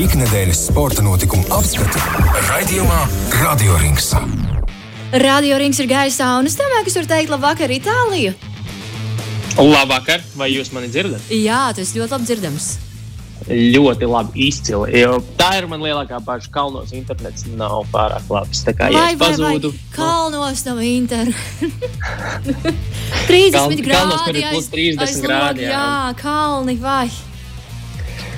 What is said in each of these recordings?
Ikdienas sporta notikumu apskatu raidījumā Radio Rings. Radio Rings ir gaisā, un es domāju, ka es varu teikt, labvakar, Itālija. Labvakar, vai jūs mani dzirdat? Jā, tas ļoti labi dzirdams. Ļoti labi, izcili. Jo tā ir man lielākā bažas. Kalnos internets nav pārāk labs. Tā kā ja Vai, es vai, vai, pazūdu, kalnos nav internetu. 30 Kaln- kalnos, kur grādi. plus aiz- 30 aiz grādi, jā. Jā, kalni, vai.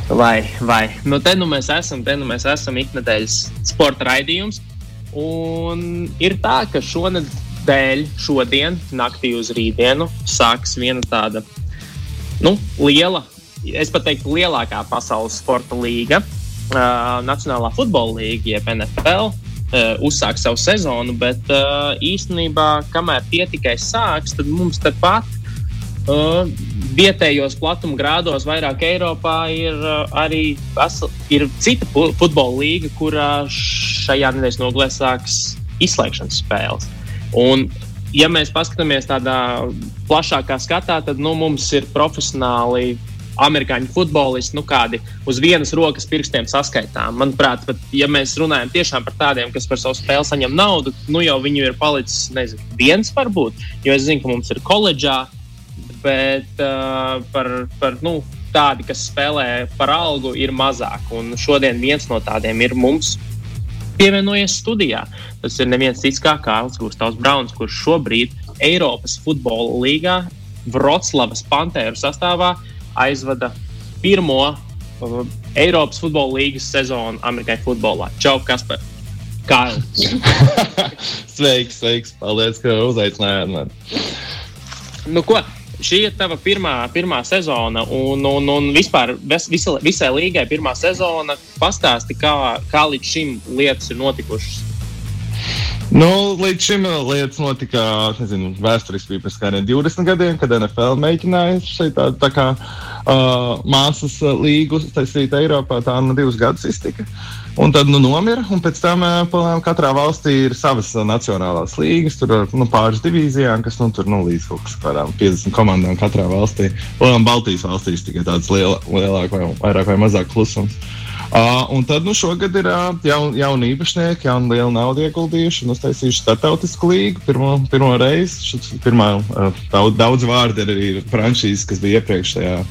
Vai, vai. Nu, te nu mēs esam, te nu mēs esam ikdienas sporta raidījums. Un ir tā, ka šonadēļ, šodien, naktī uz rītdienu, sāks viena tāda nu, liela, es pat teiktu, lielākā pasaules sporta līga, uh, Nacionālā futbola līga, jeb NFL. Uh, uzsākt savu sezonu, bet uh, īstenībā, kamēr tie tikai sāks, tad mums tepat uh, vietējos platuma grādos, vairāk Eiropā, ir uh, arī vesel, ir cita fu- futbola līga, kurā šajā nedēļas nogalē sāks izslēgšanas spēles. Un, ja mēs paskatāmies tādā plašākā skatā, tad nu, mums ir profesionāli amerikāņu futbolisti, nu, kādi uz vienas rokas pirkstiem saskaitām. Manuprāt, pat, ja mēs runājam tiešām par tādiem, kas par savu spēli saņem naudu, nu jau viņu ir palicis nezinu, viens, varbūt. Jo es zinu, ka mums ir koledžā, bet uh, par, par nu, tādi, kas spēlē par algu, ir mazāk. Un šodien viens no tādiem ir mums pievienojies studijā. Tas ir neviens cits kā Kārls Gustavs Brauns, kurš šobrīd Eiropas futbola līgā Vroclavas Pantēru sastāvā aizvada pirmo Eiropas futbola līgas sezonu Amerikāņu futbolā. Čau, Kasper! Kārlis! sveiks, sveiks. Paldies, ka uzaicinājāt mani. Nu, ko? Šī ir tava pirmā, pirmā sezona, un, un, un vispār visa, visai līgai pirmā sezona. Pastāsti, kā, kā līdz šim lietas ir notikušas. Nu, līdz šim lietas notika, nezinu, vēsturiski pirms kādiem 20 gadiem, kad NFL mēģināja šeit tādu tā kā uh, māsas līgu taisīt Eiropā. Tā nu divus gadus iztika. Un tad nu, nomira, un pēc tam palēm, katrā valstī ir savas nacionālās līgas, tur ir nu, pāris divīzijām, kas nu, tur nu, līdz kaut kādām 50 komandām katrā valstī. Un Baltijas valstīs tikai tāds liela, lielāk vai vairāk vai mazāk klusums. Uh, un tad nu, šogad ir uh, jaun, jauni īpašnieki, jauni liela nauda ieguldījuši un uztaisījuši starptautisku līgu pirmo, pirmo reizi. Pirmā uh, daudz, daudz vārdu ir arī franšīzes, kas bija iepriekšējā uh,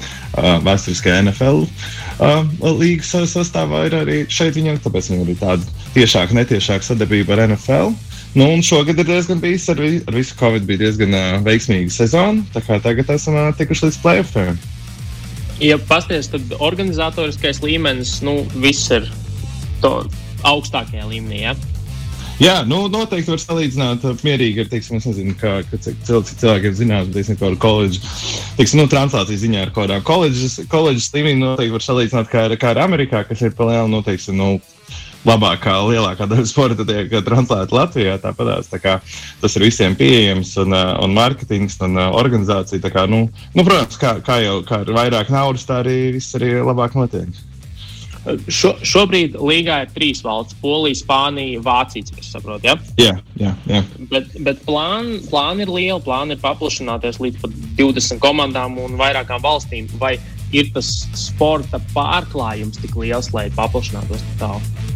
vēsturiskajā NFL uh, līgas sa- sastāvā. Ir arī šeit viņam, tāpēc viņam ir tāda tiešāka, netiešāka sadarbība ar NFL. Nu, un šogad ir diezgan bijis ar, vi, ar visu Covid, bija diezgan uh, veiksmīga sezona. Tagad esam uh, tikuši līdz playoffiem. Ja pasties, tad organizatoriskais līmenis, nu, viss ir to augstākajā līmenī. Ja? Jā, nu, noteikti var salīdzināt mierīgi ar, teiksim, nezinu, kā, kā cik cil- cik cilvēkiem zinās, bet, teiksim, kādu koledžu, teiksim, nu, translācijas ziņā ar kādām koledžas, koledžas līmenī noteikti var salīdzināt kā ar, kā ar Amerikā, kas ir palielināta, nu, teiksim, nu, labākā, lielākā daļa sporta tiek translēta Latvijā. Tāpatās, tā kā, tas ir visiem pieejams, un, uh, un mārketings, un uh, organizācija. Kā, nu, nu, protams, kā, kā jau kā ar vairāk naudas, tā arī viss arī labāk notiek. Šo, šobrīd līgā ir trīs valsts - Polija, Spānija, Vācija, saprotu. Ja? Jā, jā, jā. Bet, bet plāni, plāni ir lieli, plāni ir paplašināties līdz pat 20 komandām un vairākām valstīm. Vai ir tas sporta pārklājums tik liels, lai paplašinātos tālu?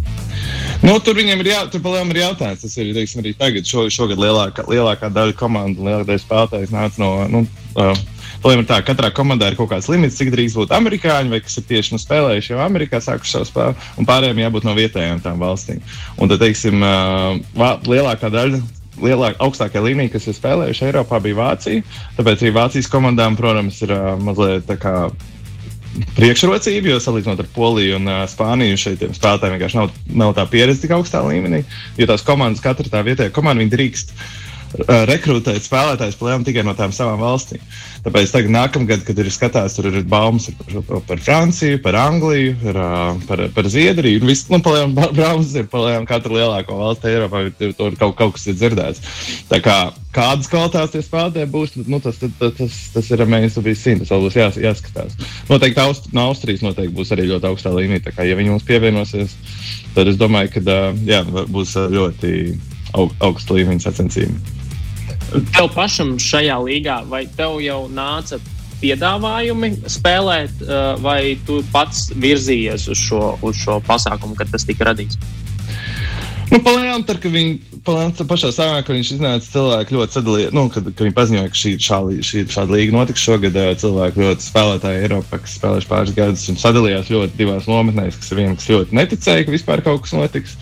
Nu, tur viņiem ir, jā, tur ir jautājums. Tas ir teiksim, arī tagad. Šo, šogad lielākā, lielākā daļa komandu, lielākā daļa spēlētāju nāca no. Nu, uh, ir tā, ka katrā komandā ir kaut kāds limits, cik drīz būt amerikāņi, vai kas ir tieši nu, spēlējuši jau Amerikā, sākuši savu spēli, un pārējiem jābūt no vietējām tām valstīm. Un tad, teiksim, uh, lielākā daļa lielākā, augstākajā līmenī, kas ir spēlējuši Eiropā, bija Vācija. Tāpēc arī Vācijas komandām, protams, ir uh, mazliet tā kā priekšrocība, jo salīdzinot ar Poliju un uh, Spāniju, šeit spēlētājiem vienkārši nav, nav tā pieredze tik augstā līmenī. Jo tās komandas, katra tā vietējā komanda, viņi drīkst uh, rekrutēt spēlētājus plēnām tikai no tām savām valstīm. Tāpēc tagad, nākamgad, kad ir skatās, tur ir baumas par, par Franciju, par Angliju, par, par, par Zviedriju. un Viss, nu, palējām, ba- baumas ir palējām katru lielāko valsti Eiropā, tur, tur kaut, kaut kas ir dzirdēts. Tā kā kādas kvalitātes tie spēlētāji būs, nu, tas, tas, tas, tas, tas ir amazing, tas vēl būs jās, jāskatās. Noteikti Aust, no Austrijas noteikti būs arī ļoti augstā līmenī. Tā kā, ja viņi mums pievienosies, tad es domāju, ka jā, būs ļoti aug, augsta līmeņa sacensība. Tev pašam šajā līgā, vai tev jau nāca piedāvājumi spēlēt, uh, vai tu pats virzījies uz šo, uz šo pasākumu, kad tas tika radīts? Nu, Palēnām, tad, kad viņi palēnām, pašā sākumā, kad viņš iznāca, cilvēki ļoti sadalīja, nu, kad, kad viņi paziņoja, ka šī, šā, šī, šāda līga notiks šogad, cilvēki ļoti spēlētāji Eiropā, kas spēlējuši pāris gadus, un sadalījās ļoti divās nometnēs, kas viena, kas ļoti neticēja, ka vispār kaut kas notiks,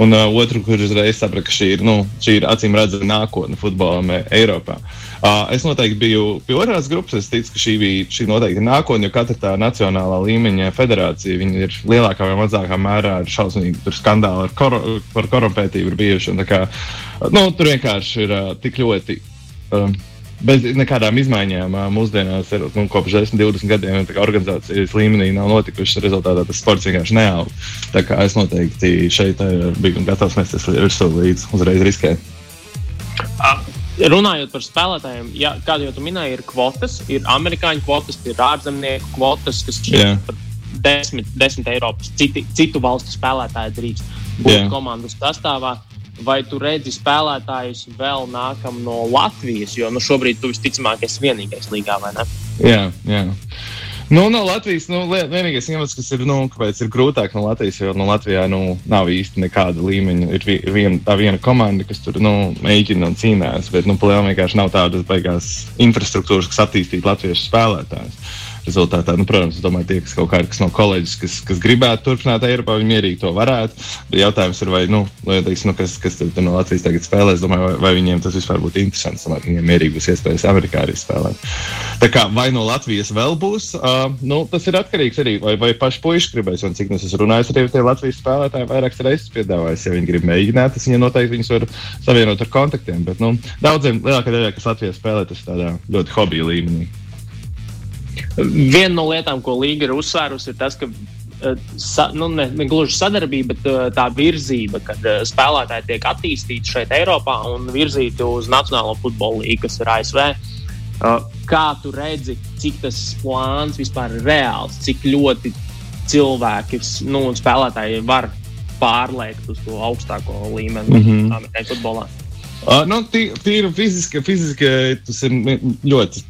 un uh, otru, kur uzreiz saprata, ka šī ir, nu, šī ir acīm redzama nākotne futbolam Eiropā. Uh, es noteikti biju pie otrās grupas. Es ticu, ka šī bija šī noteikti nākotne, jo katra tā nacionālā līmeņa federācija ir lielākā vai mazākā mērā šausmīgi skandāli ar, kor par korumpētību bijuši. Kā, nu, tur vienkārši ir uh, tik ļoti. Um, Bez nekādām izmaiņām mūsdienās, ir, nu, kopš 10, 20 gadiem, organizācijas līmenī nav notikušas. Rezultātā tas sports vienkārši neaug. Tā kā es noteikti šeit biju gatavs mesties virsū līdz uzreiz riskēt. Runājot par spēlētājiem, jā, kādu jau tu minēji, ir kvotas, ir amerikāņu kvotas, ir ārzemnieku kvotas, kas šķiet par desmit, desmit Eiropas, citi, citu valstu spēlētāji drīkst būt jā. komandas sastāvā. Vai tu redzi spēlētājus vēl nākam no Latvijas? Jo nu, šobrīd tu visticamāk esi vienīgais līgā, vai ne? Jā, jā. Nu, no Latvijas nu, vienīgais iemesls, kas ir, nu, kāpēc ir grūtāk no Latvijas, jo no Latvijā nu, nav īsti nekāda līmeņa. Ir vien, tā viena komanda, kas tur nu, mēģina un cīnās, bet nu, plēnā vienkārši nav tādas beigās infrastruktūras, kas attīstītu latviešu spēlētājus rezultātā, nu, protams, domāju, tie, kas kaut kādi kas no koledžas, kas, kas gribētu turpināt Eiropā, viņi mierīgi to varētu. Bet jautājums ir, vai, nu, teiksim, nu kas, kas tur no Latvijas tagad spēlē, es domāju, vai, vai viņiem tas vispār būtu interesants, lai viņiem mierīgi būs iespējas Amerikā arī spēlēt. Tā kā vai no Latvijas vēl būs, uh, nu, tas ir atkarīgs arī, vai, vai paši puiši gribēs, un cik nu es runāju ar tiem Latvijas spēlētājiem, vairākas reizes piedāvājis, ja viņi grib mēģināt, tas viņi noteikti viņus var savienot ar kontaktiem. Bet, nu, daudziem lielākā daļā, kas Latvijā spēlē, tas tādā ļoti hobija līmenī. Viena no lietām, ko Līga ir uzsvērusi, ir tas, ka eh, sa, nu, ne, ne gluži sadarbība, bet eh, tā virzība, kad eh, spēlētāji tiek attīstīti šeit, Eiropā, un virzīti uz Nacionālo futbola līniju, kas ir ASV. Kā tu redzi, cik tas plāns vispār ir reāls, cik ļoti cilvēki nu, un spēlētāji var pārliekt uz to augstāko līmeni mm -hmm. Amerikāņu futbolā? Uh, nu, Tīri fiziski, fiziski tas ir ļoti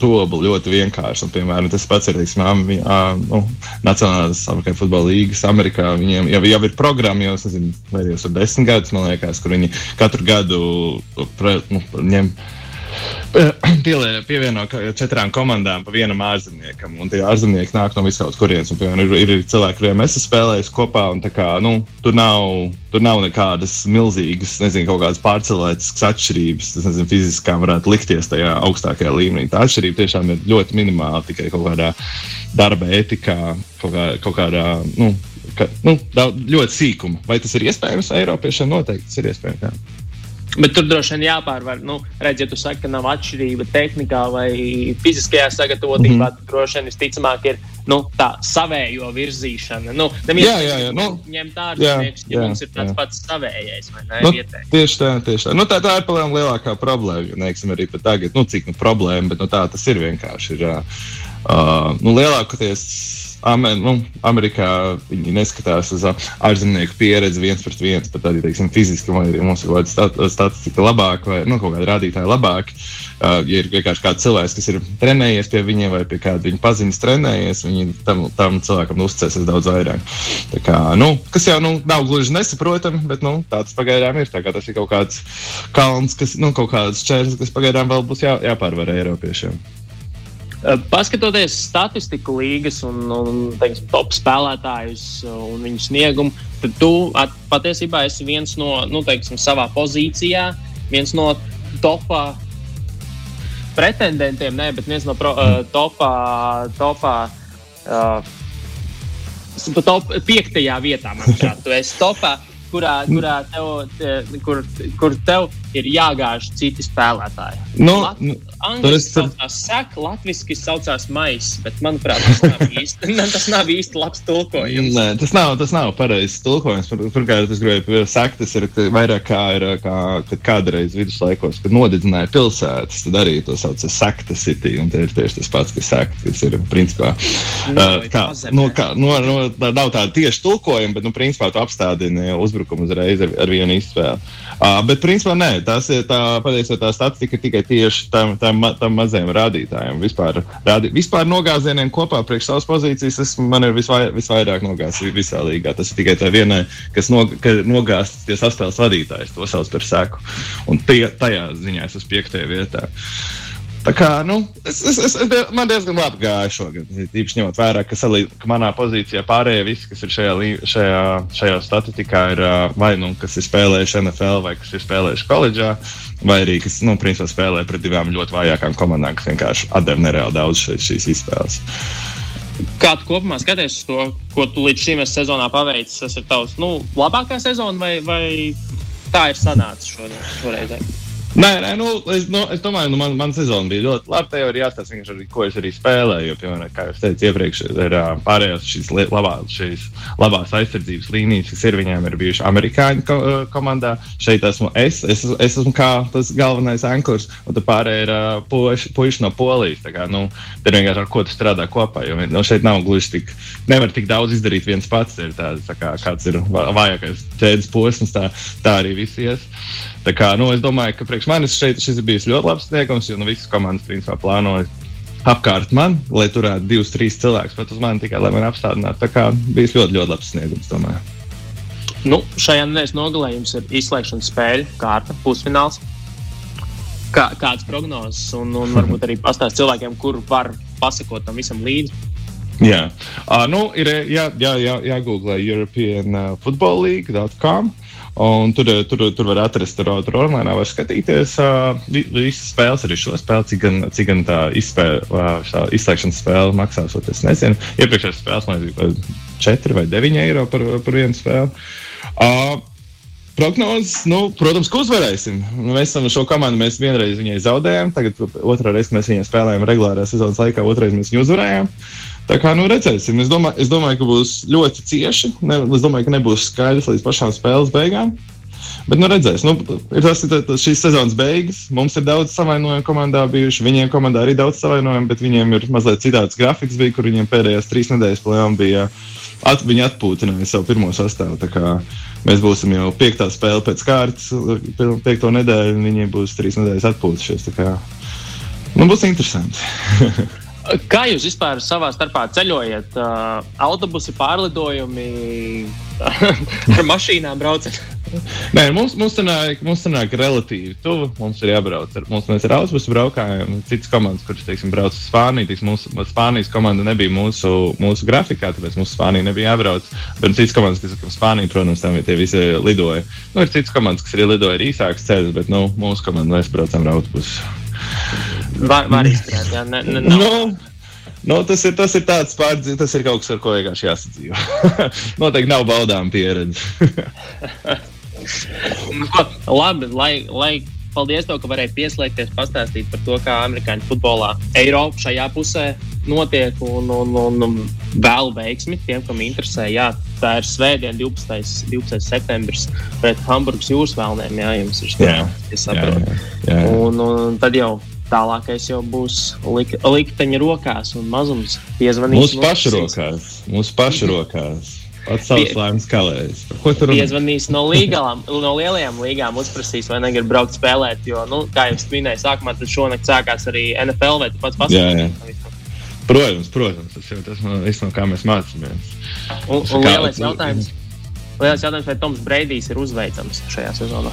dobu ļoti vienkārši. Un, piemēram, tas pats ir teiksim, nu, Nacionālās futbola līnijas Amerikā. Viņiem jau, jau ir programma, jau nezinu, vai jau ir desmit gadus, man liekas, kur viņi katru gadu pre, nu, ņem Pielē, pievieno četrām komandām pa vienam ārzemniekam. Un tie ārzemnieki nāk no visaules kurienes. Un, piemēram, ir, ir cilvēki, kuriem es esmu spēlējis kopā. Kā, nu, tur, nav, tur nav nekādas milzīgas, nezinu, kaut kādas pārcilvētas atšķirības. Tas, nezinu, fiziskām varētu likties tajā augstākajā līmenī. Tā atšķirība tiešām ir ļoti minimāla tikai kaut kādā darba etikā, kaut, kā, kaut kādā. Nu, ka, nu, ļoti sīkuma. Vai tas ir iespējams Eiropiešiem? Noteikti tas ir iespējams. Jā. Bet tur droši vien jāpārvar. Nu, redz, ja tu saki, ka nav atšķirība tehnikā vai fiziskajā sagatavotībā, mm droši vien visticamāk ir nu, tā savējo virzīšana. Nu, jā, jā, jā. Nu, ņemt ārā ja mums ir tāds jā. pats savējais. Ne, nu, tieši tā, tieši tā. Nu, tā, tā ir palēm lielākā problēma. Jo, neiksim, arī pat tagad, nu, cik nu, problēma, bet nu, tā tas ir vienkārši. Ir, uh, nu, lielākoties Amer, nu, Amerikā viņi neskatās uz ārzemnieku pieredzi viens pret viens, pat arī teiksim, fiziski, vai arī mums ir kaut kāda statistika labāka, vai nu, kaut kāda rādītāja labāka. Uh, ja ir vienkārši kāds cilvēks, kas ir trenējies pie viņiem, vai pie kāda viņa paziņas trenējies, viņi tam, tam cilvēkam uzticēsies daudz vairāk. Tā kā, nu, kas jau nu, nav gluži nesaprotami, bet nu, tāds pagaidām ir. Tas ir kaut kāds kalns, kas, nu, kaut kāds čērslis, kas pagaidām vēl būs jā, jāpārvar Eiropiešiem. Eh, paskatoties statistiku līgas un, un teiksim, top spēlētājus un viņu sniegumu, tad tu at, patiesībā esi viens no, nu, teiksim, savā pozīcijā, viens no topā pretendentiem, ne, bet viens no pro, uh, topā, topā uh, top piektajā vietā. Manuprāt, tu esi topā, kurā, kurā tev, te, kur, kur tev ir jāgāž citi spēlētāji. Nu, Lat nu, Angliski tur... saucās sek, latviski saucās maiss, bet manuprāt, tas nav īsti, tas nav īsti labs tulkojums. Nē, tas nav, tas nav pareizs tulkojums. Pirmkārt, es gribēju sakt, tas ir vairāk kā, ir, kā kad kādreiz viduslaikos, kad nodedzināja pilsētas, tad arī to sauc par sekta city, un tie ir tieši tas pats, kas sekt, kas ir principā. No, uh, kā, no, kā, no, no, nav tāda tieši tulkojuma, bet, nu, principā tu apstādini uzbrukumu uzreiz ar, ar vienu izspēli. Uh, bet, principā, nē, tas ir tā patiesībā tā statistika tikai tieši tam, tam, tam mazajam rādītājam. Vispār, rādi, vispār nogāzieniem kopā priekš savas pozīcijas, tas man ir visvai, visvairāk nogāzis visā līgā. Tas ir tikai tā vienai, kas no, nogāzis tie saspēles vadītājs, to sauc par seku. Un tie, tajā ziņā es esmu piektajā vietā. Tā kā, nu, es, es, es, es, man diezgan labi gāja šogad. Īpaši ņemot vērā, ka, salī, ka manā pozīcijā pārējie visi, kas ir šajā, šajā, šajā statistikā, ir vai nu kas ir spēlējuši NFL, vai kas ir spēlējuši koledžā, vai arī kas, nu, principā spēlē pret divām ļoti vājākām komandām, kas vienkārši atdeva nereāli daudz šeit, šīs izspēles. Kā tu kopumā skaties uz to, ko tu līdz šim sezonā paveicis? Tas ir tavs nu, labākā sezona, vai, vai tā ir sanācis šoreiz? Nē, nē nu, es, nu, es domāju, nu, man, man sezona bija ļoti laba. Te jau ir jāstāsta, arī, ko es arī spēlēju. Jo, piemēram, kā jau teicu iepriekš, ir uh, pārējās šīs, labā, šīs labās aizsardzības līnijas, kas ir viņiem ir bijušas amerikāņu ko, uh, komandā. Šeit esmu es, es, es esmu kā tas galvenais ankurs, un tur pārējie ir uh, puiši, puiši no Polijas. Kā, nu, tur vienkārši ar ko tu strādā kopā. Jo nu, šeit nav gluži tik, nevar tik daudz izdarīt viens pats. Ir tā, tā kā, kāds ir vājākais ķēdes posms, tā, tā arī viss ies. Tā kā, nu, es domāju, ka priekš manis šeit šis ir bijis ļoti labs sniegums, jo nu, visas komandas principā plānoja apkārt man, lai turētu divus, trīs cilvēkus, bet uz mani tikai lai mani apstādinātu. Tā kā bijis ļoti, ļoti labs sniegums. Domāju. Nu, šajā nedēļas nogalē jums ir izslēgšanas spēļu kārta, pusfināls. Kā, kādas prognozes, un, un varbūt arī pastāstīt cilvēkiem, kur var pasakot tam visam līdzi. Jā, uh, nu, ir jā, jā, jā, jāgooglē European uh, Football League.com. Un tur, tur, tur var atrast, tur, tur online var skatīties uh, visas spēles, arī šo spēli, cik gan, cik gan tā, izspēle, uh, izslēgšanas spēle maksās. Es nezinu, iepriekšējās spēles man bija 4 vai 9 eiro par, par vienu spēli. Uh, Prognozes, nu, protams, ka uzvarēsim. Mēs esam šo komandu, mēs vienreiz viņai zaudējām, tagad otrā reize mēs viņai spēlējām regulārā sezonas laikā, otrreiz mēs viņu uzvarējām. Tā kā nu, redzēsim, es domāju, es domāju, ka būs ļoti cieši. Ne, es domāju, ka nebūs skaidrs līdz pašām spēles beigām. Bet, nu, redzēs, nu, ir tas, tas šīs sezonas beigas. Mums ir daudz savainojumu komandā bijuši. Viņiem komandā arī daudz savainojumu, bet viņiem ir mazliet citāds grafiks, bija, kur viņiem pēdējās trīs nedēļas plēnām bija. At, viņi atpūtināja savu pirmo sastāvu. Mēs būsim jau piektā spēle pēc kārtas, piekto nedēļu, un viņi būs trīs nedēļas atpūtušies. Nu, būs interesanti. Kā jūs vispār savā starpā ceļojat? Uh, autobusi, pārlidojumi, ar mašīnām braucat? Nē, mums, mums, sanāk, mums sanāk relatīvi tuvu. Mums ir jābrauc. Ar, mums, mēs ar autobusu braukājām. Citas komandas, kuras teiksim, brauc uz Spāniju, tiks, mūsu Spānijas komanda nebija mūsu, mūsu grafikā, tāpēc mums Spānija nebija jābrauc. Bet citas komandas, kas ir Spānija, protams, tam tie visi lidoja. Nu, ir citas komandas, kas arī lidoja ar īsākas ceļus, bet nu, mūsu komanda mēs braucam ar autobusu. Var, var izturēt, jā, ne, ne, no. Nu, Nu, tas, ir, tas ir tāds pārdzīvojums, tas ir kaut kas, ar ko vienkārši jāsadzīvo. Noteikti nav baudām pieredze. Nu, labi, lai, lai paldies, tev, ka varēji pieslēgties, pastāstīt par to, kā amerikāņu futbolā Eiropa šajā pusē notiek un, un, un, un vēl veiksmi tiem, kam interesē. Jā, tā ir svētdiena, 12. 12. septembris pret Hamburgas jūras vēlnēm. Jā, jums ir tas jāsaprot. Un, un tad jau tālākais jau būs lik, likteņa rokās un mazums piezvanīs. Mūsu pašu rokās. Mūsu pašu rokās. Pats savs laimes kalējs. Ko tur piezvanīs no, līgalām, no lielajām līgām, uzprasīs, vai negrib braukt spēlēt. Jo, nu, kā jau minēju, sākumā tad šonakt sākās arī NFL vai pats pasaules. Protams, protams, tas ir tas, no, no kā mēs mācāmies. Un, un lielais jautājums, lielais jautājums, vai Toms Breidijs ir uzveicams šajā sezonā?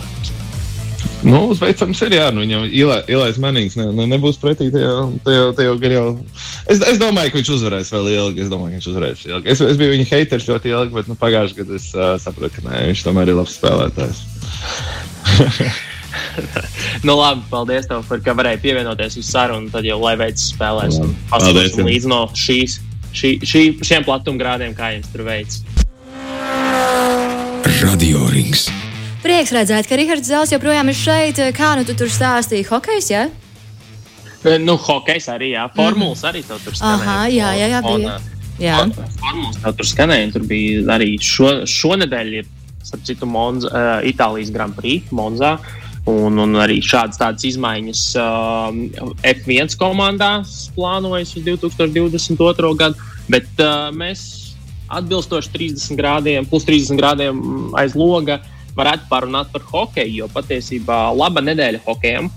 Nu, uzveicams ir, jā, nu, viņam ielais manīgs ne, ne, nebūs pretī tajā, tajā, tajā gar jau. Es, es domāju, ka viņš uzvarēs vēl ilgi. Es domāju, ka viņš uzvarēs ilgi. Es, es biju viņa haters ļoti ilgi, bet nu, pagājušajā gadā es uh, sapratu, ka nē, viņš tomēr ir labs spēlētājs. nu, labi, paldies tev, par, ka varēji pievienoties uz sarunu. Tad jau lai veids spēlēs un paskatīsim līdz no šīs, šī, šī, šiem platumgrādiem, kā jums tur veids. Radio Rings. Prieks redzēt, ka Rahards Zels joprojām ir šeit. Kā nu tu tur stāstīji? Hokejs, jā? Ja? Nu, hokejs arī, jā. Formulas arī tur skanēja. Aha, jā, jā, jā. Bija. Jā. Formulas tur skanēja. Tur bija arī šo, šonedēļ, ir, starp citu, Monza, uh, Itālijas Grand Prix Monzā. Un, un arī šādas tādas izmaiņas uh, F1 komandās plānojas uz 2022. gadu. Bet uh, mēs atbilstoši 30 grādiem, plus 30 grādiem aiz loga varētu parunāt par hokeju, jo patiesībā laba nedēļa hokejam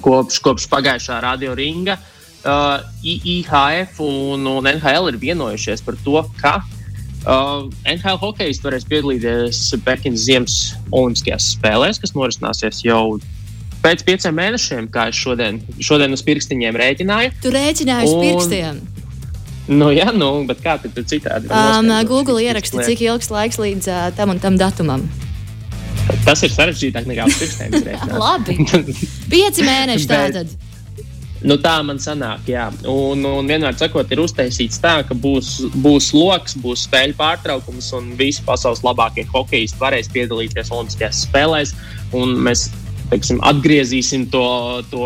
kopš, kopš pagājušā radio ringa. Uh, IHF un, un NHL ir vienojušies par to, ka uh, NHL hokejs varēs piedalīties Pekinas Ziemas Olimpiskajās spēlēs, kas norisināsies jau pēc pieciem mēnešiem, kā es šodien, šodien uz pirkstiņiem rēķināju. Tu rēķināji uz pirkstiem. Nu, jā, nu, bet kā tad citādi? Um, Google ieraksta, cik ilgs laiks līdz uh, tam un tam datumam. Tas ir sarežģītāk nekā uz pirkstiem. Labi. Pieci mēneši tātad. Nu, tā man sanāk, jā. Un, un vienmēr sakot, ir uztaisīts tā, ka būs, būs lokus, būs spēļu pārtraukums, un visi pasaules labākie hokeisti varēs piedalīties Olimpiskajās spēlēs. Mēs teiksim, atgriezīsim to, to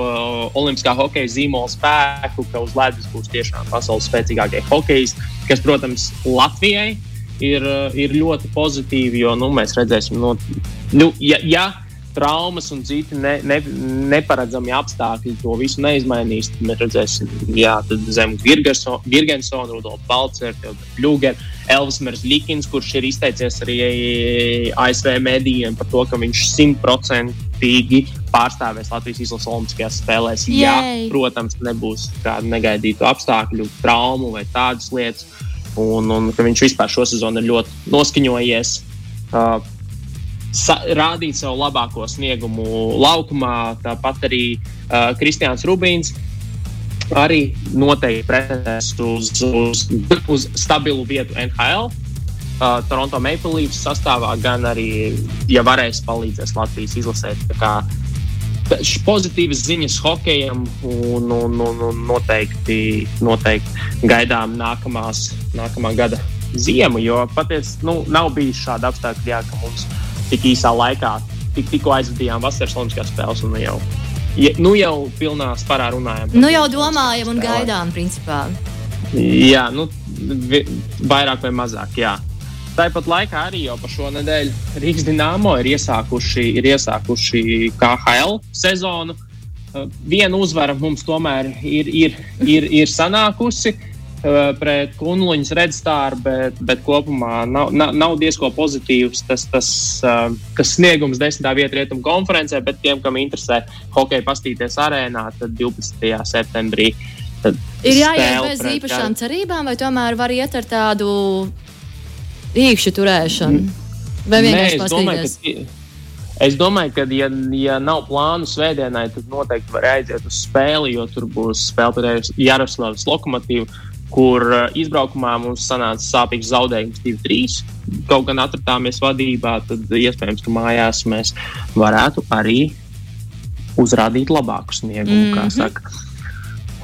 olimpiskā hokeja zīmola spēku, ka uz ledus būs tiešām pasaules spēcīgākie hokeisti, kas, protams, Latvijai ir, ir ļoti pozitīvi, jo nu, mēs redzēsim, no, nu, ja, ja traumas un citi ne, ne, neparedzami apstākļi to visu neizmainīs. Tad mēs redzēsim, jā, zem Girgensona, Rudolf Balcer, Ļūger, Elvis Merzlikins, kurš ir izteicies arī ASV medijiem par to, ka viņš simtprocentīgi pārstāvēs Latvijas izlases Olimpiskajās spēlēs. Yay. Jā, protams, nebūs kādu negaidītu apstākļu, traumu vai tādas lietas. Un, un ka viņš vispār šo sezonu ir ļoti noskaņojies. Uh, sa, rādīt savu labāko sniegumu laukumā. Tāpat arī uh, Kristians Rubīns arī noteikti pretendēs uz, uz, uz stabilu vietu NHL. Uh, Toronto Maple Leafs sastāvā gan arī, ja varēs, palīdzēs Latvijas izlasēt. Pozitīvas ziņas hokejam un, un, un, un noteikti, noteikti gaidām nākamās, nākamā gada ziemu. Jo patiesībā nu, nav bijis šāda apstākļa, jā, ka mums ir tik īsā laikā. Tik, tikko aizvadījām vasaras Olimpiskās spēles, un nu jau, ja, nu jau pilnā sparā runājam. Nu jau domājam un gaidām, principā. Jā, nu, vi, vairāk vai mazāk. Jā. Tāpat laikā arī jau par šo nedēļu Rīgas dīnāmo ir iesākuši, ir iesākuši KHL sezonu. Viena uzvara mums tomēr ir, ir, ir, ir sanākusi. Eh, pret Kunluņas redzstāru, bet, bet kopumā nav, nav, nav diezko pozitīvs tas, tas kas sniegums desmitā vietā rietumu konferencē, bet tiem, kam interesē hokeja pastīties arēnā, tad 12. septembrī. Tad ir jāiet bez pret, īpašām jā. cerībām, vai tomēr var iet ar tādu īkšķu turēšanu? Vai vienkārši pastīties? Es domāju, ka, ja, ja nav plānu svētdienai, tad noteikti var aiziet uz spēli, jo tur būs spēle pret Jaroslavas lokomotīvu kur uh, izbraukumā mums sanāca sāpīgs zaudējums 2-3. Kaut gan atradāmies vadībā, tad iespējams, ka mājās mēs varētu arī uzrādīt labāku sniegumu, mm -hmm.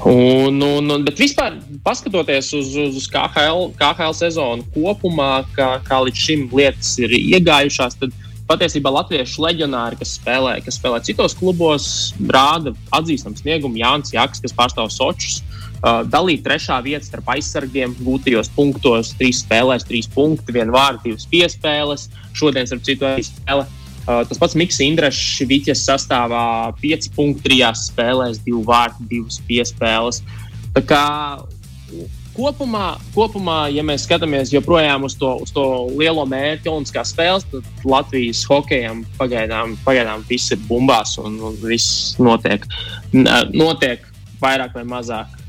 Un, un, un, bet vispār, paskatoties uz, uz, uz KHL, KHL sezonu kopumā, kā, kā līdz šim lietas ir iegājušās, tad patiesībā latviešu leģionāri, kas spēlē, kas spēlē citos klubos, rāda atzīstamu sniegumu. Jānis Jaks, kas pārstāv uh, Uh, dalīt trešā vieta starp aizsargiem, gūtajos punktos, trīs spēlēs, trīs punkti, viena vārda, divas piespēles. Šodien, starp citu, arī spēle. Uh, tas pats Mikls Indrešs, Vitjas sastāvā 5 punktu, 3 spēlēs, 2 vārdi, 2 piespēles. Tā kā kopumā, kopumā, ja mēs skatāmies joprojām uz to, uz to lielo mērķu, Olimpiskās spēles, tad Latvijas hokejam pagaidām, pagaidām viss ir bumbās un, viss notiek, notiek vairāk vai mazāk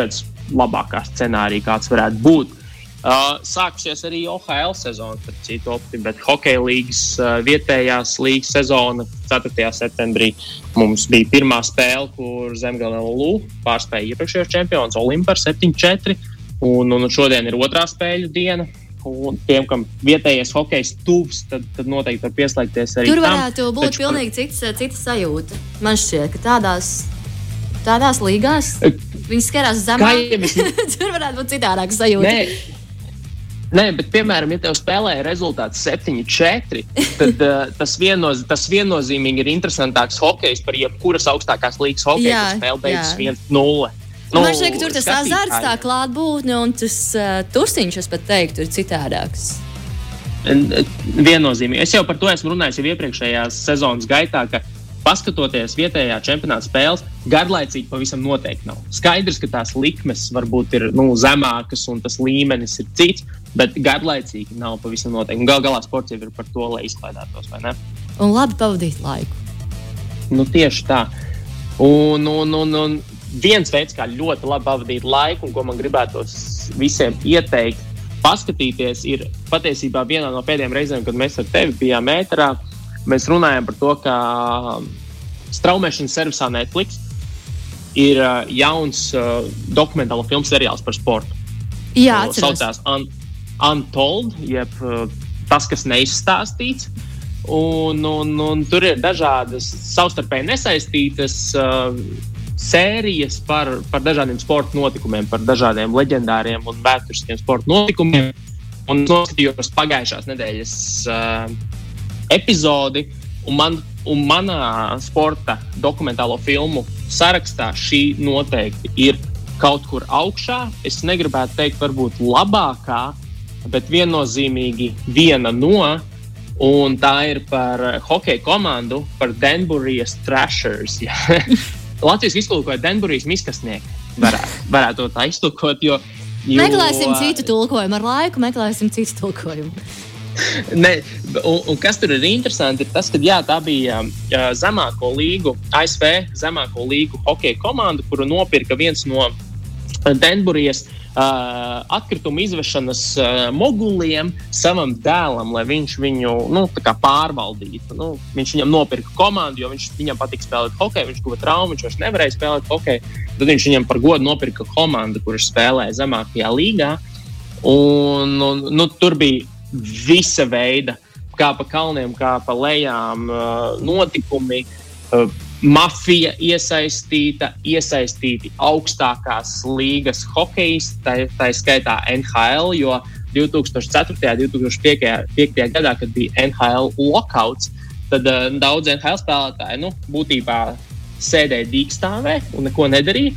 pēc labākā scenārija, kāds varētu būt. Uh, sākusies arī OHL sezona, par citu optimismu, bet hokeja līnijas uh, vietējās līnijas sezona 4. septembrī mums bija pirmā spēle, kur Zemgale LU pārspēja iepriekšējos čempionus Olimpu ar 7-4. Un, un šodien ir otrā spēļu diena. Un tiem, kam vietējais hokejs tuvs, tad, tad noteikti var pieslēgties arī. Tur varētu tam, būt taču, pilnīgi cits, cita sajūta. Man šķiet, ka tādās, tādās līgās. Viņi skatās zemāk. Tur varētu būt citādāk sajūta. Nē. Nē, bet, piemēram, ja tev spēlē rezultāts 7-4, tad uh, tas, viennoz, tas viennozīmīgi ir interesantāks hokejs par jebkuras augstākās līnijas hokeju. Jā, spēle beidzas 1-0. Nu, Man šķiet, ka tur tas azarts, tā klātbūtne un tas uh, tusiņš, es pat teiktu, ir citādāks. Viennozīmīgi. Es jau par to esmu runājis jau iepriekšējās sezonas gaitā, ka paskatoties vietējā čempionāta spēles, garlaicīgi pavisam noteikti nav. Skaidrs, ka tās likmes varbūt ir nu, zemākas un tas līmenis ir cits, bet garlaicīgi nav pavisam noteikti. Galu galā sports jau ir par to, lai izklaidētos, vai ne? Un labi pavadīt laiku. Nu, tieši tā. Un, un, un, un viens veids, kā ļoti labi pavadīt laiku, un ko man gribētos visiem ieteikt, paskatīties, ir patiesībā vienā no pēdējām reizēm, kad mēs ar tevi bijām ēterā. Mēs runājam par to, ka straumēšanas servisā Netflix ir uh, jauns uh, dokumentālo filmu seriāls par sportu. Jā, tas saucās Un Untold, jeb uh, tas, kas neizstāstīts. Un, un, un tur ir dažādas savstarpēji nesaistītas uh, sērijas par, par dažādiem sporta notikumiem, par dažādiem leģendāriem un vēsturiskiem sporta notikumiem. Un es noskatījos pagājušās nedēļas uh, epizodi, un, man, un manā sporta dokumentālo filmu sarakstā šī noteikti ir kaut kur augšā. Es negribētu teikt, varbūt labākā, bet viennozīmīgi viena no. Un tā ir par hokeja komandu, par Denburijas Thrashers. Latvijas iztulkoja Denburijas miskasnieki. Varētu, varētu tā iztulkot, jo, jo... Meklēsim citu tulkojumu, ar laiku meklēsim citu tulkojumu. Ne, un, un kas tur ir interesanti, ir tas, ka jā, tā bija uh, zemāko līgu, ASV zemāko līgu hokeja komanda, kuru nopirka viens no Denburijas uh, atkrituma izvešanas uh, moguliem savam dēlam, lai viņš viņu nu, pārvaldītu. Nu, viņš viņam nopirka komandu, jo viņš, viņam patīk spēlēt hokeju, viņš guva traumu, viņš vairs nevarēja spēlēt hokeju. Tad viņš viņam par godu nopirka komandu, kurš spēlēja zemākajā līgā. Un, un, nu, tur bija visa veida, kā pa kalniem, kā pa lejām, uh, notikumi. Uh, mafija iesaistīta, iesaistīti augstākās līgas hokeja, tā, tā skaitā NHL, jo 2004. un 2005. gadā, kad bija NHL lockouts, tad uh, daudz NHL spēlētāji nu, būtībā sēdēja dīkstāvē un neko nedarīja.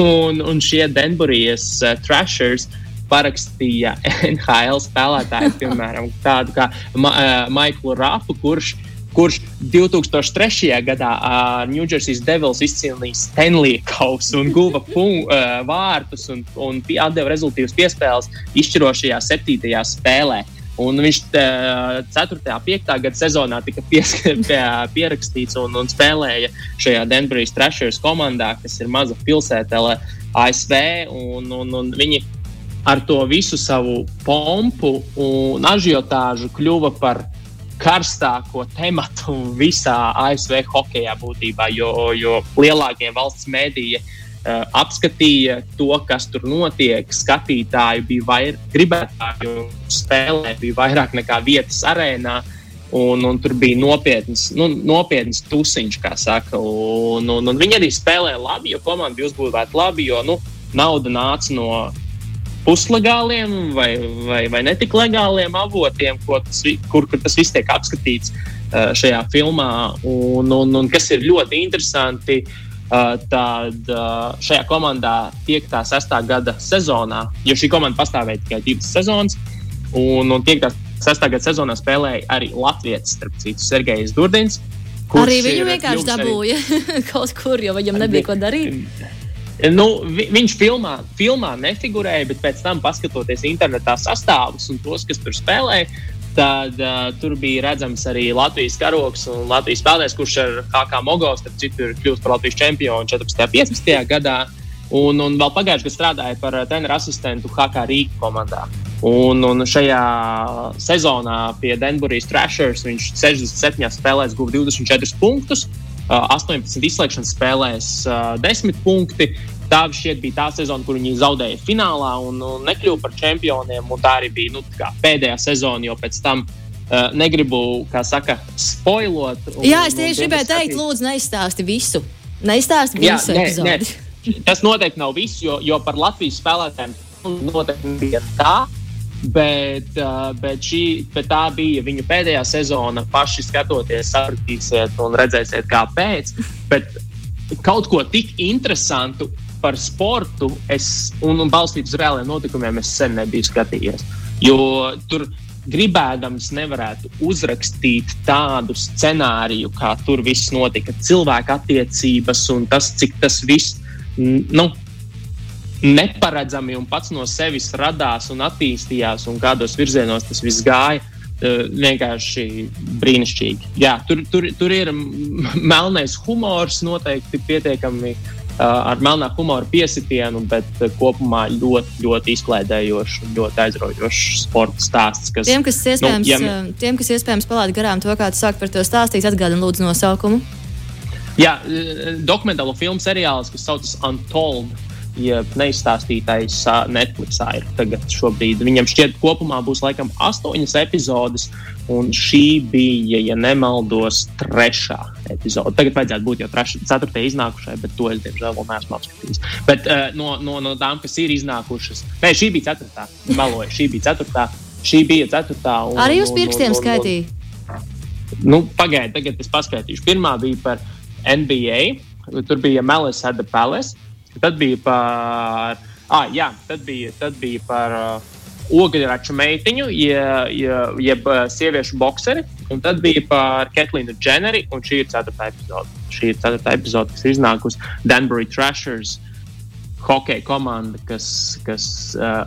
Un, un šie Denburijas uh, trashers parakstīja NHL spēlētāju, piemēram, tādu kā Ma uh, Maiklu Rapu, kurš kurš 2003. gadā uh, New Jersey Devils izcīnīja Stanley kausu un guva pun, uh, vārtus un, un atdeva rezultātus piespēles izšķirošajā septītajā spēlē. Un viņš uh, 4. un 5. gada sezonā tika pie, pierakstīts un, un spēlēja šajā Denveras Trashers komandā, kas ir maza pilsēta ASV. Un, un, un viņi ar to visu savu pompu un ažiotāžu kļuva par karstāko tematu visā ASV hokeja būtībā, jo, jo lielākie valsts mēdīji uh, apskatīja to, kas tur notiek. Skatītāji bija vairāk, gribētāji spēlē bija vairāk nekā vietas arēnā. Un, un tur bija nopietns, nu, nopietns tusiņš, kā saka. Un, un, un viņi arī spēlēja labi, jo komanda bija uzbūvēta labi, jo nu, nauda nāca no puslegāliem vai, vai, vai netik legāliem avotiem, tas, kur, kur tas viss tiek apskatīts uh, šajā filmā. Un, un, un kas ir ļoti interesanti, uh, tad uh, šajā komandā 5. un 6. gada sezonā, jo šī komanda pastāvēja tikai divas sezonas, un, un 5. un 6. gada sezonā spēlēja arī Latvijas, starp citu, Sergejs Durdins. Arī viņu vienkārši dabūja arī... kaut kur, jo viņam nebija ko darīt. Nu, vi, viņš filmā, filmā nefigurēja, bet pēc tam, skatoties internetā sastāvus un tos, kas tur spēlēja, tad uh, tur bija redzams arī Latvijas karoks un Latvijas spēlētājs, kurš ar HK Mogos, starp citu, ir kļuvis par Latvijas čempionu 14. un 15. gadā. Un, un vēl pagājušajā gadā strādāja par treneru asistentu HK Rīgas komandā. Un, un šajā sezonā pie Denburijas Thrashers viņš 67 spēlēs guva 24 punktus. 18 izslēgšanas spēlēs 10 punkti. Tā šķiet bija tā sezona, kur viņi zaudēja finālā un, un nekļuva par čempioniem. Tā arī bija nu, pēdējā sezona, jo pēc tam uh, negribu, kā saka, spoilot. Un, Jā, es tieši gribēju teikt, lūdzu, neizstāsti visu. Neizstāsti visu Jā. Ne, ne. Tas noteikti nav viss, jo, jo par Latvijas spēlētājiem noteikti bija tā Bet, uh, bet, šī, bet tā bija viņu pēdējā sezona. Paši skatoties, sapratīsiet un redzēsiet, kāpēc. Bet kaut ko tik interesantu par sportu es, un, un balstītu uz reāliem notikumiem es sen nebiju skatījies. Jo tur gribēdams nevarētu uzrakstīt tādu scenāriju, kā tur viss notika. Cilvēka attiecības un tas, cik tas viss nu, neparedzami un pats no sevis radās un attīstījās, un kādos virzienos tas viss gāja. Uh, vienkārši brīnišķīgi. Jā, tur, tur, tur ir melnais humors, noteikti pietiekami uh, ar melnā humora piesitienu, bet uh, kopumā ļoti, ļoti izklaidējošs un ļoti aizraujošs sporta stāsts. Kas, tiem, kas iespējams, nu, ja, tiem, kas iespējams palaid garām to, kā tu sāki par to stāstīt, atgādini lūdzu nosaukumu. Jā, dokumentālo filmu seriāls, kas saucas Untold jeb neizstāstītais Netflixā ir tagad šobrīd. Viņam šķiet, kopumā būs laikam astoņas epizodes, un šī bija, ja nemaldos, trešā epizode. Tagad vajadzētu būt jau trešā, ceturtā iznākušai, bet to es diemžēl vēl neesmu apskatījis. Bet uh, no, no, no tām, kas ir iznākušas, nē, šī bija ceturtā. Meloju, šī bija ceturtā. Šī bija ceturtā. Un, Arī uz pirkstiem skaitīja. Nu, Pagaidiet, tagad es paskaitīšu. Pirmā bija par NBA. Tur bija Melisa Ada Palace. Tad bija par, ah, jā, tad bija, tad bija par uh, ogļraču meitiņu, jeb, jeb, jeb sieviešu boxeri. Un tad bija par Ketlinu Dženeri, un šī ir ceturtā epizode. Šī ir ceturtā epizode, kas iznākusi Danbury Trashers hokeja komanda, kas. kas uh,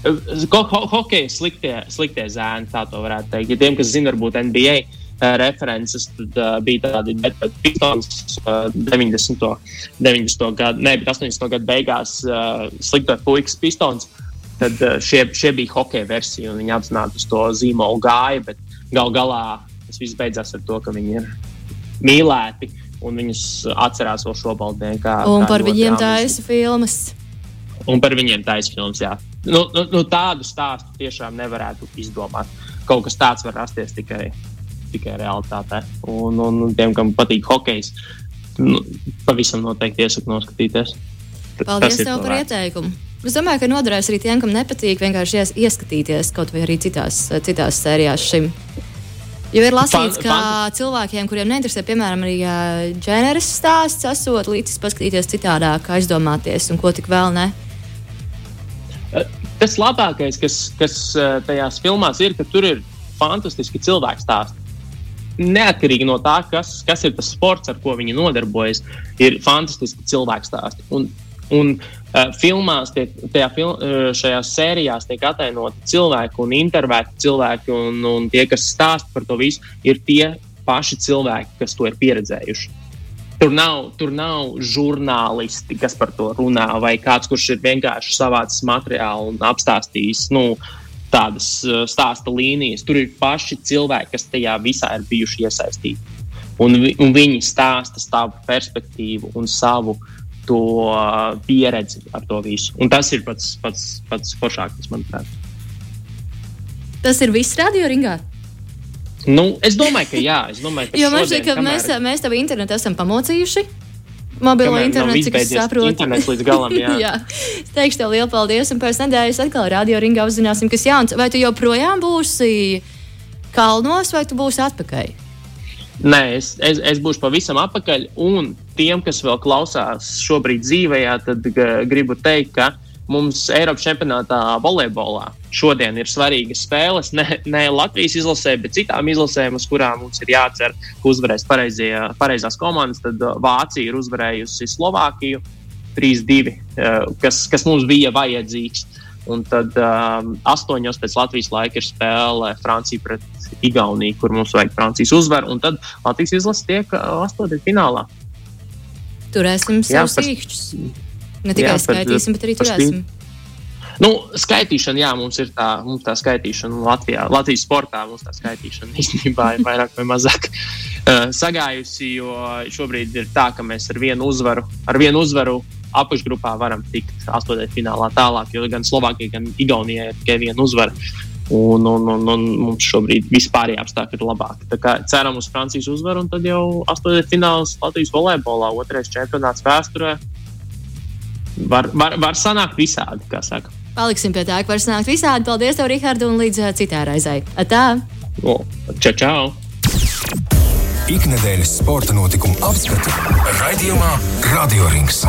Ho ho hokeja sliktie, sliktie zēni, tā to varētu teikt. Ja tiem, kas zina, varbūt NBA, uh, references. Tad uh, bija tādi Pistons uh, 90. 90. gadu, ne, bet 80. gadu beigās uh, slikto puikas Pistons. Tad uh, šie, šie bija hokeja versija, un viņi apzināti uz to zīmolu gāja. Bet gal galā tas viss beidzās ar to, ka viņi ir mīlēti un viņus atcerās vēl šobrīd. Un par viņiem taisa filmas. Un par viņiem taisa filmas, jā. Nu, nu, nu, tādu stāstu tiešām nevarētu izdomāt. Kaut kas tāds var rasties tikai tikai realitātē. Un, un, un tiem, kam patīk hokejs, nu, pavisam noteikti iesaku noskatīties. Paldies tev par ieteikumu. Es domāju, ka noderēs arī tiem, kam nepatīk vienkārši ies, ieskatīties kaut vai arī citās, citās sērijās šim. Jo ir lasīts, ka cilvēkiem, kuriem neinteresē, piemēram, arī ģeneris stāsts, esot līdzi paskatīties citādāk, aizdomāties un ko tik vēl ne. Tas labākais, kas, kas tajās filmās ir, ka tur ir fantastiski cilvēku stāsti neatkarīgi no tā, kas, kas ir tas sports, ar ko viņi nodarbojas, ir fantastiski cilvēku stāsti. Un, un uh, filmās, tiek, fil, uh, šajās sērijās tiek attēloti cilvēki un intervēti cilvēki, un, un tie, kas stāsta par to visu, ir tie paši cilvēki, kas to ir pieredzējuši. Tur nav, tur nav žurnālisti, kas par to runā, vai kāds, kurš ir vienkārši savācis materiālu un apstāstījis. Nu, tādas stāsta līnijas. Tur ir paši cilvēki, kas tajā visā ir bijuši iesaistīti. Un, vi, un viņi stāsta savu perspektīvu un savu to pieredzi ar to visu. Un tas ir pats, pats, pats foršākais, manuprāt. Tas ir viss radio ringā. Nu, es domāju, ka jā. Es domāju, ka jo man šķiet, ka kamēr... mēs, mēs tev internetu esam pamocījuši mobilo internetu, cik es saprotu. Internets līdz galam, jā. jā. Es teikšu tev lielu paldies, un pēc nedēļas atkal radio ringā uzzināsim, kas jauns. Vai tu joprojām būsi kalnos, vai tu būsi atpakaļ? Nē, es, es, es būšu pavisam atpakaļ, un tiem, kas vēl klausās šobrīd dzīvē, tad gribu teikt, ka mums Eiropas čempionātā volejbolā šodien ir svarīgas spēles. Ne, ne Latvijas izlasē, bet citām izlasēm, uz kurām mums ir jācer, ka uzvarēs pareizie, pareizās komandas. Tad uh, Vācija ir uzvarējusi Slovākiju 3-2, uh, kas, kas mums bija vajadzīgs. Un tad um, astoņos pēc Latvijas laika ir spēle Francija pret Igauniju, kur mums vajag Francijas uzvaru. Un tad Latvijas izlase tiek astotajā finālā. Turēsim savus īkšķus. Ne tikai jā, skaitīsim, bet arī turēsim. Nu, skaitīšana, jā, mums ir tā, mums tā skaitīšana Latvijā. Latvijas sportā mums tā skaitīšana īstenībā ir vairāk vai mazāk uh, sagājusi, jo šobrīd ir tā, ka mēs ar vienu uzvaru, ar vienu uzvaru apakšgrupā varam tikt astotnē finālā tālāk, jo gan Slovākijai, gan Igaunijai ir tikai viena uzvara. Un, un, un, un mums šobrīd vispārējie apstākļi ir labāki. Ceram uz Francijas uzvaru, un tad jau astotnē fināls Latvijas volejbolā, otrais čempionāts vēsturē. Var, var, var sanākt visādi, kā saka. Paliksim pie tā, ka var sanākt visādi. Paldies, tev, Rihards, un līdz uh, citai raizei. Tā! O, čau, čau! Ikdienas sporta notikumu apskatu raidījumā Radio Rings.